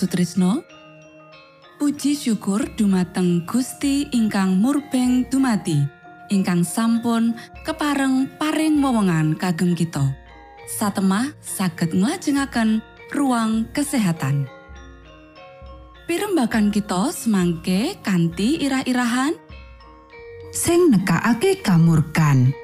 Sutrisno. Puji syukur dumateng Gusti ingkang murbeng dumati ingkang sampun kepareng paring wewenngan kagem kita. Satemah saged nglajengaken ruang kesehatan. Pirembakan kita semangke kanthi irah-irahan. Sing nekakake kamurkan.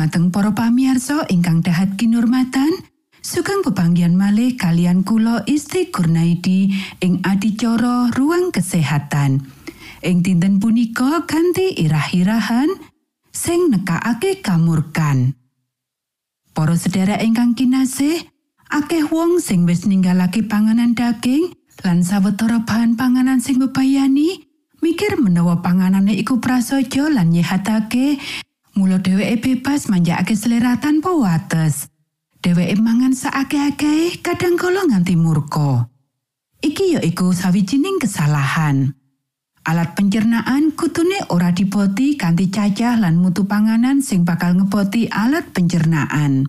Dumateng para pamirsa ingkang dahat kinurmatan, sugeng pepanggian malih kalian kula Isti Kurnaidi ing adicara ruang kesehatan. Ing dinten punika ganti irah-irahan sing nekakake kamurkan. Para sedherek ingkang kinasih, akeh wong sing wis ninggalake panganan daging lan sawetara bahan panganan sing bebayani, mikir menawa panganane iku prasaja lan nyehatake Mula dheweke bebas manjakake selera tanpa wates. Dheweke mangan saakeh-akeh kadang kala nganti murka. Iki ya iku sawijining kesalahan. Alat pencernaan kutune ora dipoti kanthi cacah lan mutu panganan sing bakal ngepoti alat pencernaan.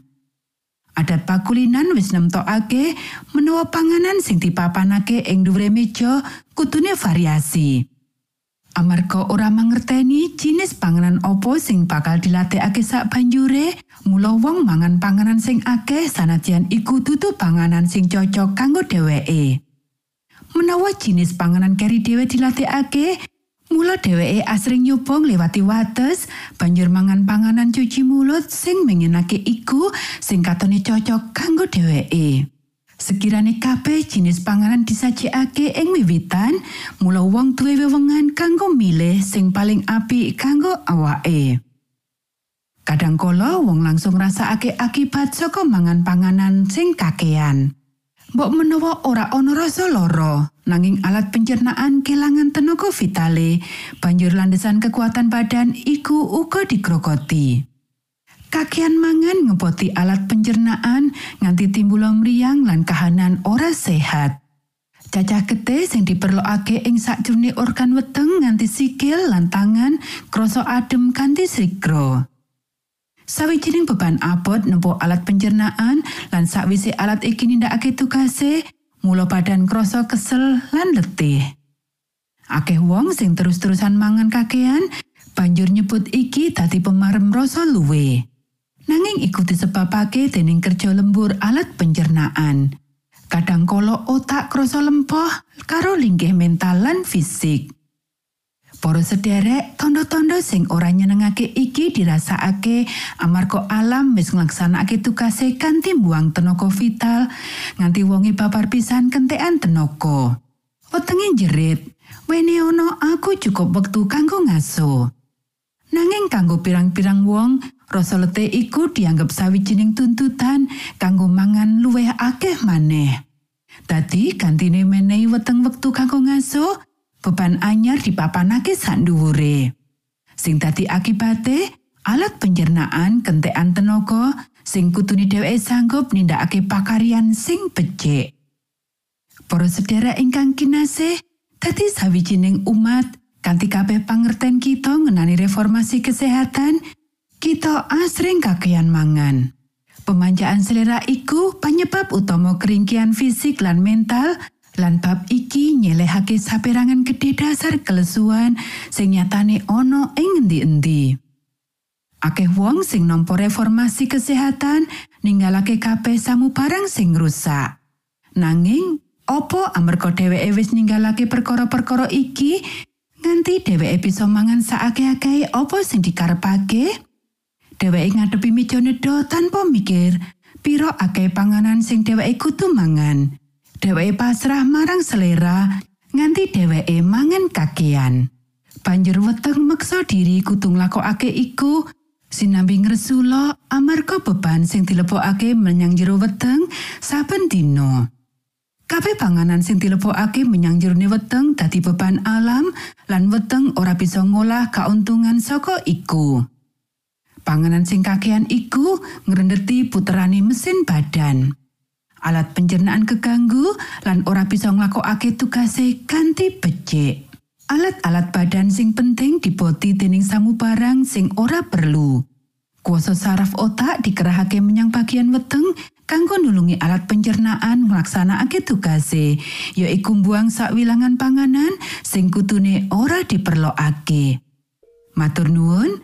Adat pakulinan wis nemtokake menawa panganan sing dipapanake ing dhuwure meja kutune variasi. Amarga ora mangerteni jinis panganan opo sing bakal dilatihake sak banjure, mula wong mangan panganan sing akeh sanajan iku dudu panganan sing cocok kanggo dheweke. Menawa jinis panganan keri dhewe dilatihake, mula dheweke asring nyoba lewati wates, banjur mangan panganan cuci mulut sing menyenake iku sing katone cocok kanggo dheweke. Sekirane kabeh jinis panganan disajikake ing wiwitan, mula wong duwe wewengan kanggo milih sing paling apik kanggo awake. Kadangkala wong langsung rasakake akibat saka mangan panganan sing kakean. Mbok menawa ora ana rasa lara, nanging alat pencernaan kelangan tenaga vitale, banjur landesan kekuatan badan iku uga dikrokoti. Kakean mangan ngepoti alat pencernaan nganti timbul mriyang lan kahanan ora sehat. Cacah getih sing diperlokake ing sakjroning organ weteng nganti sikil lan tangan krasa adem kanthi sigra. Sawijining beban abot nempuh alat pencernaan lan sakwise alat iki nindakake tugase, mula badan krasa kesel lan letih. Akeh wong sing terus-terusan mangan kakean banjur nyebut iki dadi pemarem rasa luwe. Nanging iku disebabake dening kerja lembur alat pencernaan. Kadang kala otak krasa lempoh karo linggih mental lan fisik. Para sederek, tondo-tondo sing ora nyenengake iki dirasakake amarga alam wis nglaksanakake tugase kanthi buang tenaga vital nganti wonge babar pisan kentekan tenaga. Wetenge jerit, "Wene ono aku cukup wektu kanggo ngaso." Nanging kanggo pirang-pirang wong, rasa letih iku dianggep sawijining tuntutan kanggo mangan luwih akeh maneh. Dadi gantine menehi weteng wektu kanggo ngaso, beban anyar dipapanake sak dhuwure. Sing dadi akibate, alat pencernaan kentekan tenaga sing kutune dheweke sanggup nindakake pakarian sing becik. Para sedherek ingkang kinasih, dadi sawijining umat kanthi kabeh pangerten kita ngenani reformasi kesehatan, kita asring kakean mangan. Pemanjaan selera iku penyebab utama keringkian fisik lan mental, lan bab iki nyelehake saperangan gede dasar kelesuan sing nyatane ana ing endi-endi. Akeh wong sing nampa reformasi kesehatan ninggalake kabeh samu barang sing rusak. Nanging, opo amarga dheweke wis ninggalake perkara-perkara iki nganti dheweke bisa mangan saakeh-akeh opo sing dikarepake? Dheweke ngadepi meja nedha tanpa mikir piro akeh panganan sing dheweke kudu mangan. Dheweke pasrah marang selera nganti dheweke mangan kakean. Banjur weteng meksa diri kudu nglakokake iku sinambi ngresula amarga beban sing dilebokake menyang jero weteng saben dina. Kabeh panganan sing dilebokake menyang jerone weteng dadi beban alam lan weteng ora bisa ngolah kauntungan saka iku. Panganan sing kakean iku ngrendeti puterane mesin badan. Alat pencernaan keganggu lan ora bisa nglakokake tugase kanthi becik. Alat-alat badan sing penting diboti dening samubarang sing ora perlu. Kuasa saraf otak dikerahake menyang bagian weteng kanggo nulungi alat pencernaan nglaksanakake tugase, yaiku buang sakwilangan panganan sing kutune ora diperlokake. Matur nuwun,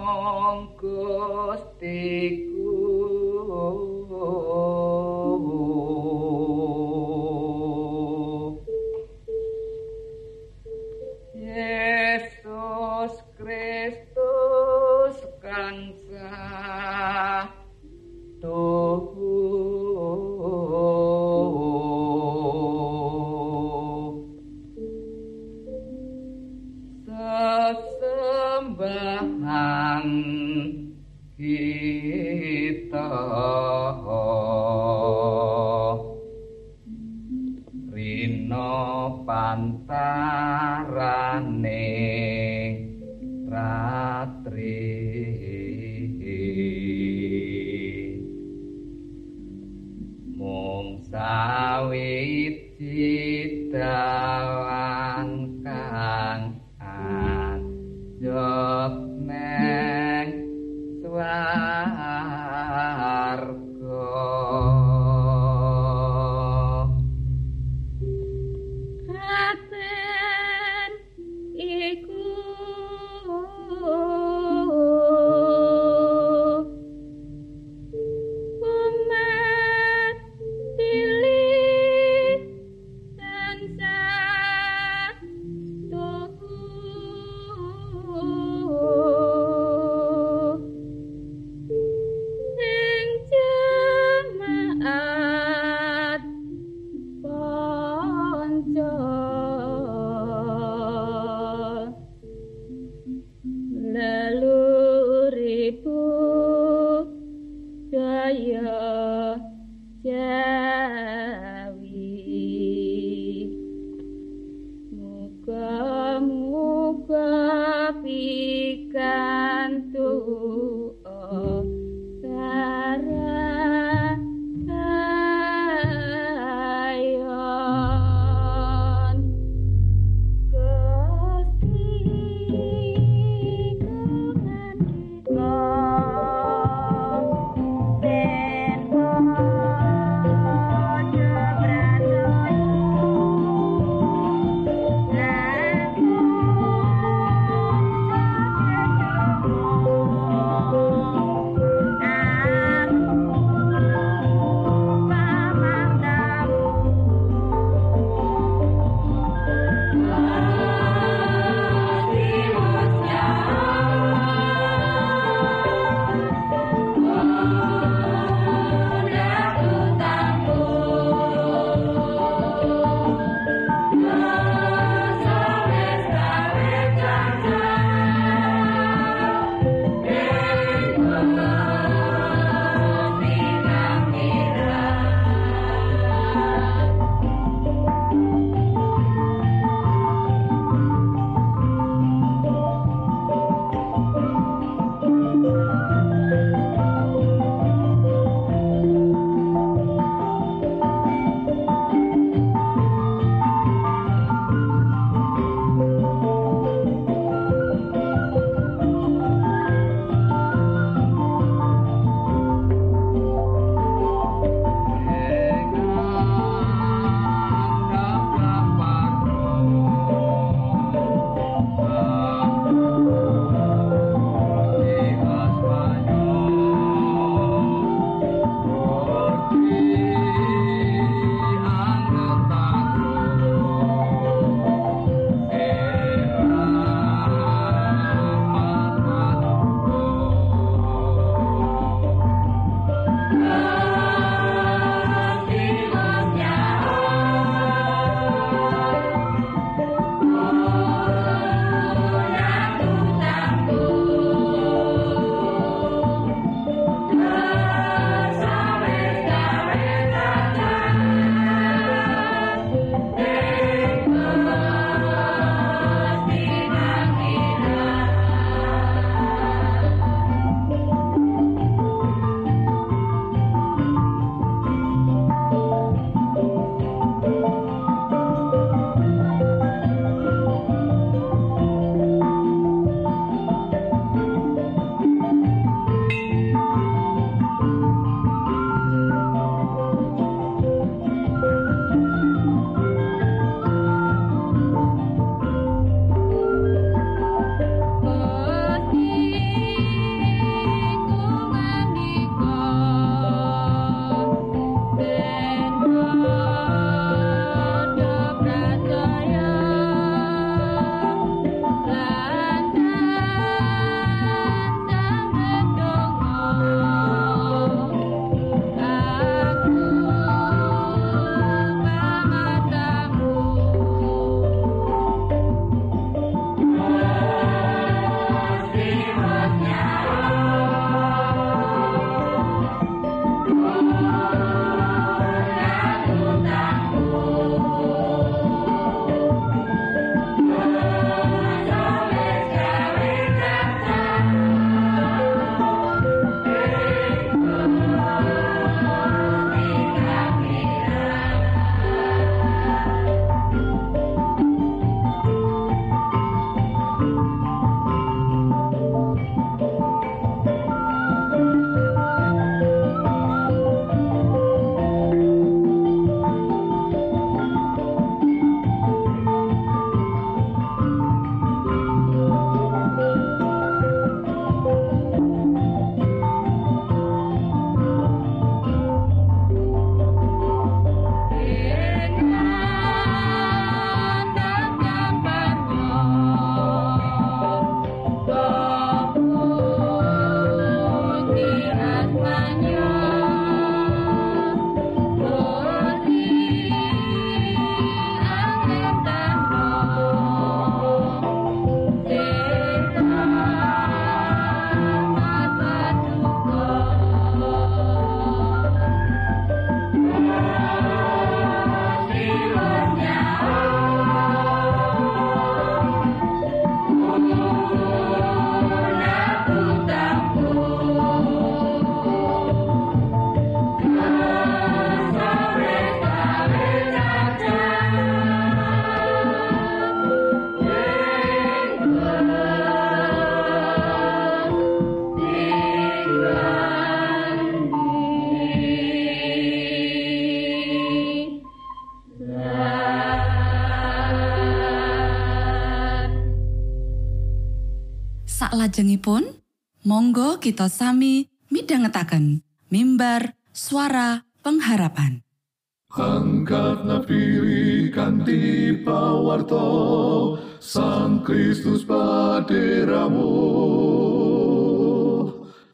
Monggo Saklajengipun, monggo kita sami midhangetaken mimbar suara pengharapan. Angkat nafiri kanti pawarto Sang Kristus paderamu.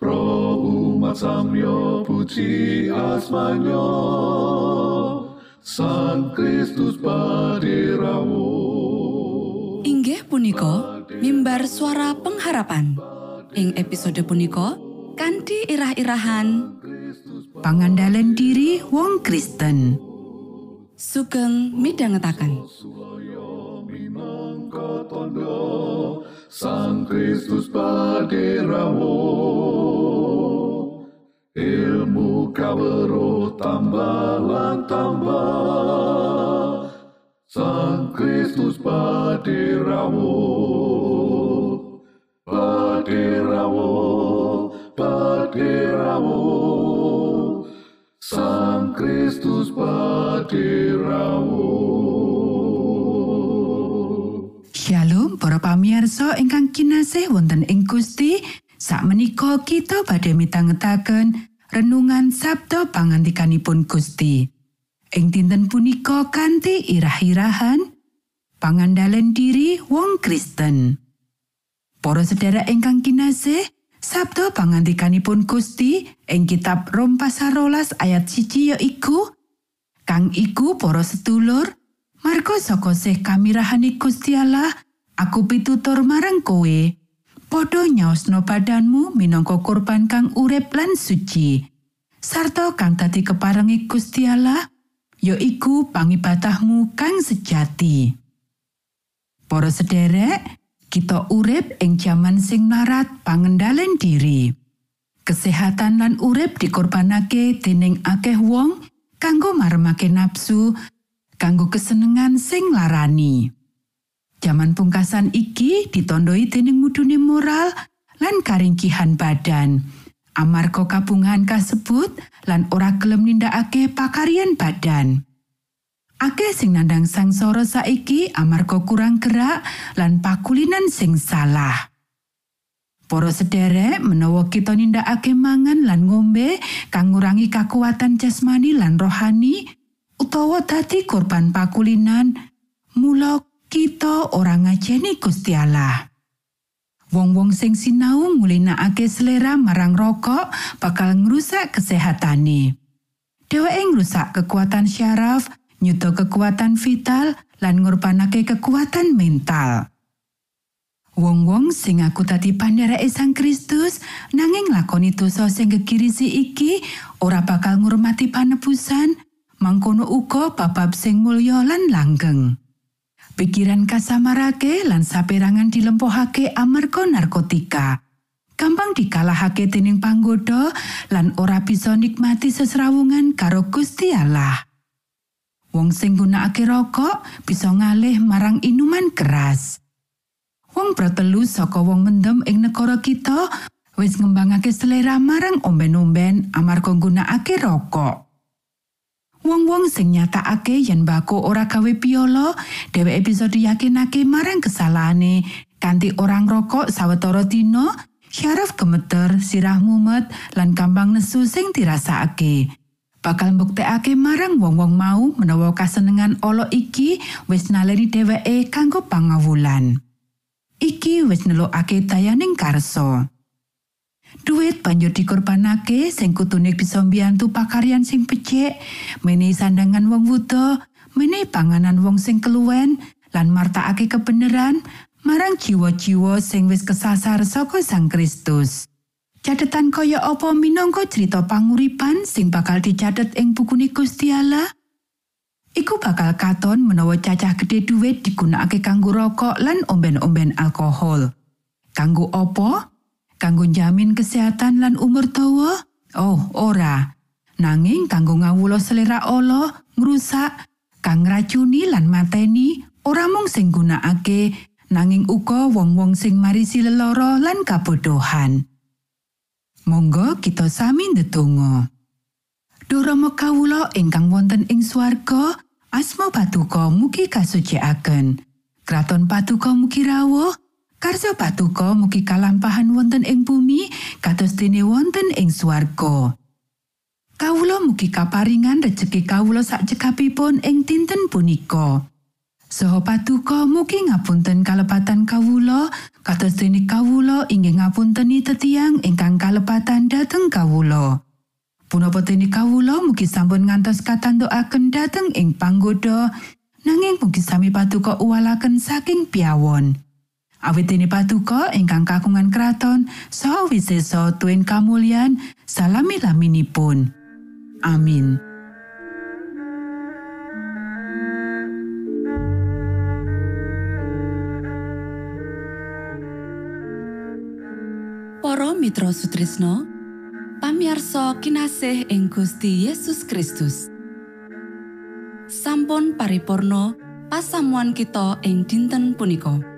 Pro umat samyo puji asmanyo Sang Kristus paderamu. Inggih punika mimbar suara pengharapan. Ing episode punika kanthi irah-irahan. Pangandalan diri wong Kristen. sugeng tondo Sang Kristus paderamu ilmu kawero tambah lan tambah Sang Kristus paderamu paderamu paderamu Sang Kristus paderamu Shalom para pamirsa ingkang kinasih wonten ing Gusti. Sakmenika kita badhe mitangetaken renungan Sabda pangantikanipun Gusti. Ing dinten punika kanthi irah-irahan pangandalan diri wong Kristen. Para sedherek ingkang kinasih, Sabda pangantikanipun Gusti ing kitab Rom rolas ayat siji yaiku Kang iku para sedulur Marga saka sih kamirahane Gusti Allah, aku pitutur marang kowe. Padha nyaosno badanmu minangka korban kang urip lan suci. Sarta kang dadi keparengi Gusti Allah, yaiku pangibatahmu kang sejati. Para sederek, kita urip ing jaman sing narat pangendalen diri. Kesehatan lan urip dikorbanake dening akeh wong kanggo maremake nafsu kanggo kesenengan sing larani. Jaman pungkasan iki ditandai dening mudune moral lan karingkihan badan. Amarga kabungan kasebut lan ora gelem nindakake pakaryan badan. Akeh sing nandang sangsara saiki amarga kurang gerak lan pakulinan sing salah. Para sederek menawa kita nindakake mangan lan ngombe kang ngurangi kakuatan jasmani lan rohani, utawa dadi korban pakulinan, mula kita ora ngajeni Gusti Allah. Wong-wong sing sinau ngulinakake selera marang rokok bakal ngrusak kesehatane. Dheweke ngrusak kekuatan syaraf, nyuda kekuatan vital, lan ngorbanake kekuatan mental. Wong-wong sing aku dadi pandhereke Sang Kristus nanging lakoni dosa sing gegirisi iki ora bakal ngurmati panebusan mangkono uga babab sing mulya lan langgeng. Pikiran kasamarake lan saperangan dilempohake amarga narkotika. Gampang dikalahake dening panggoda lan ora bisa nikmati sesrawungan karo Gusti Allah. Wong sing gunakake rokok bisa ngalih marang inuman keras. Wong pratelu saka wong mendem ing negara kita wis ngembangake selera marang omben-omben amarga nggunakake rokok. Wong-wong sing nyatakake yen bako ora gawe piolo, dheweke bisa diyakinake marang kesalahane kanthi orang rokok sawetara dina, syaraf gemeter, sirah mumet, lan gampang nesu sing dirasakake. Bakal mbuktekake marang wong-wong mau menawa kasenengan olo iki wis naleni dheweke kanggo pangawulan. Iki wis nelokake dayaning karso. Duit banjur dikorbanake sing kutune bisa mbiyantu pakaryan sing becik, menehi sandangan wong wuda, menehi panganan wong sing keluwen, lan martakake kebenaran marang jiwa-jiwa sing wis kesasar saka Sang Kristus. Catetan kaya apa minangka cerita panguripan sing bakal dicatet ing bukune Gusti Allah? Iku bakal katon menawa cacah gede duit digunakake kanggo rokok lan omben-omben alkohol. Kanggo apa? Kanggo jamin kesehatan lan umur dawa? Oh, ora. Nanging kanggo ngawula selera Allah, ngrusak, kang ngracuni lan mateni, ora mung sing gunakake, nanging uga wong-wong sing marisi lelara lan kabodohan. Monggo kita sami ndedonga. Duh Rama kawula ingkang wonten ing swarga, asma patuko mugi kasucikaken. Kraton patuko mugi rawuh, Karso patuko mugi kalampahan wonten ing bumi kados dene wonten ing swarga. Kawula mugi kaparingan rejeki kawula sak cekapipun ing dinten punika. Saha patuko mugi ngapunten kalepatan kawula kados dene kawula inggih ngapunteni tetiang ingkang kalepatan dhateng kawula. Punapa dene kawula mugi sampun ngantos katandukaken dhateng ing panggoda nanging mugi sami patuko uwalaken saking piawon. Awit dene patuko ingkang kakungan kraton saha wisesa tuen kamulyan salami-laminipun. Amin. Para Mitra Sutrisno pamiarsa kinasih ing Gusti Yesus Kristus sampun paripurno pasamuan kita ing dinten punika